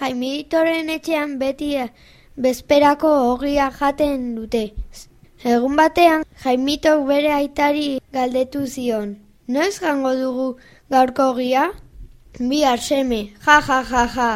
Jaimitoren etxean beti eh, bezperako ogia jaten dute. Egun batean, Jaimitok bere aitari galdetu zion. Noiz jango dugu gaurko ogia? Bi arseme, ja, ja, ja, ja.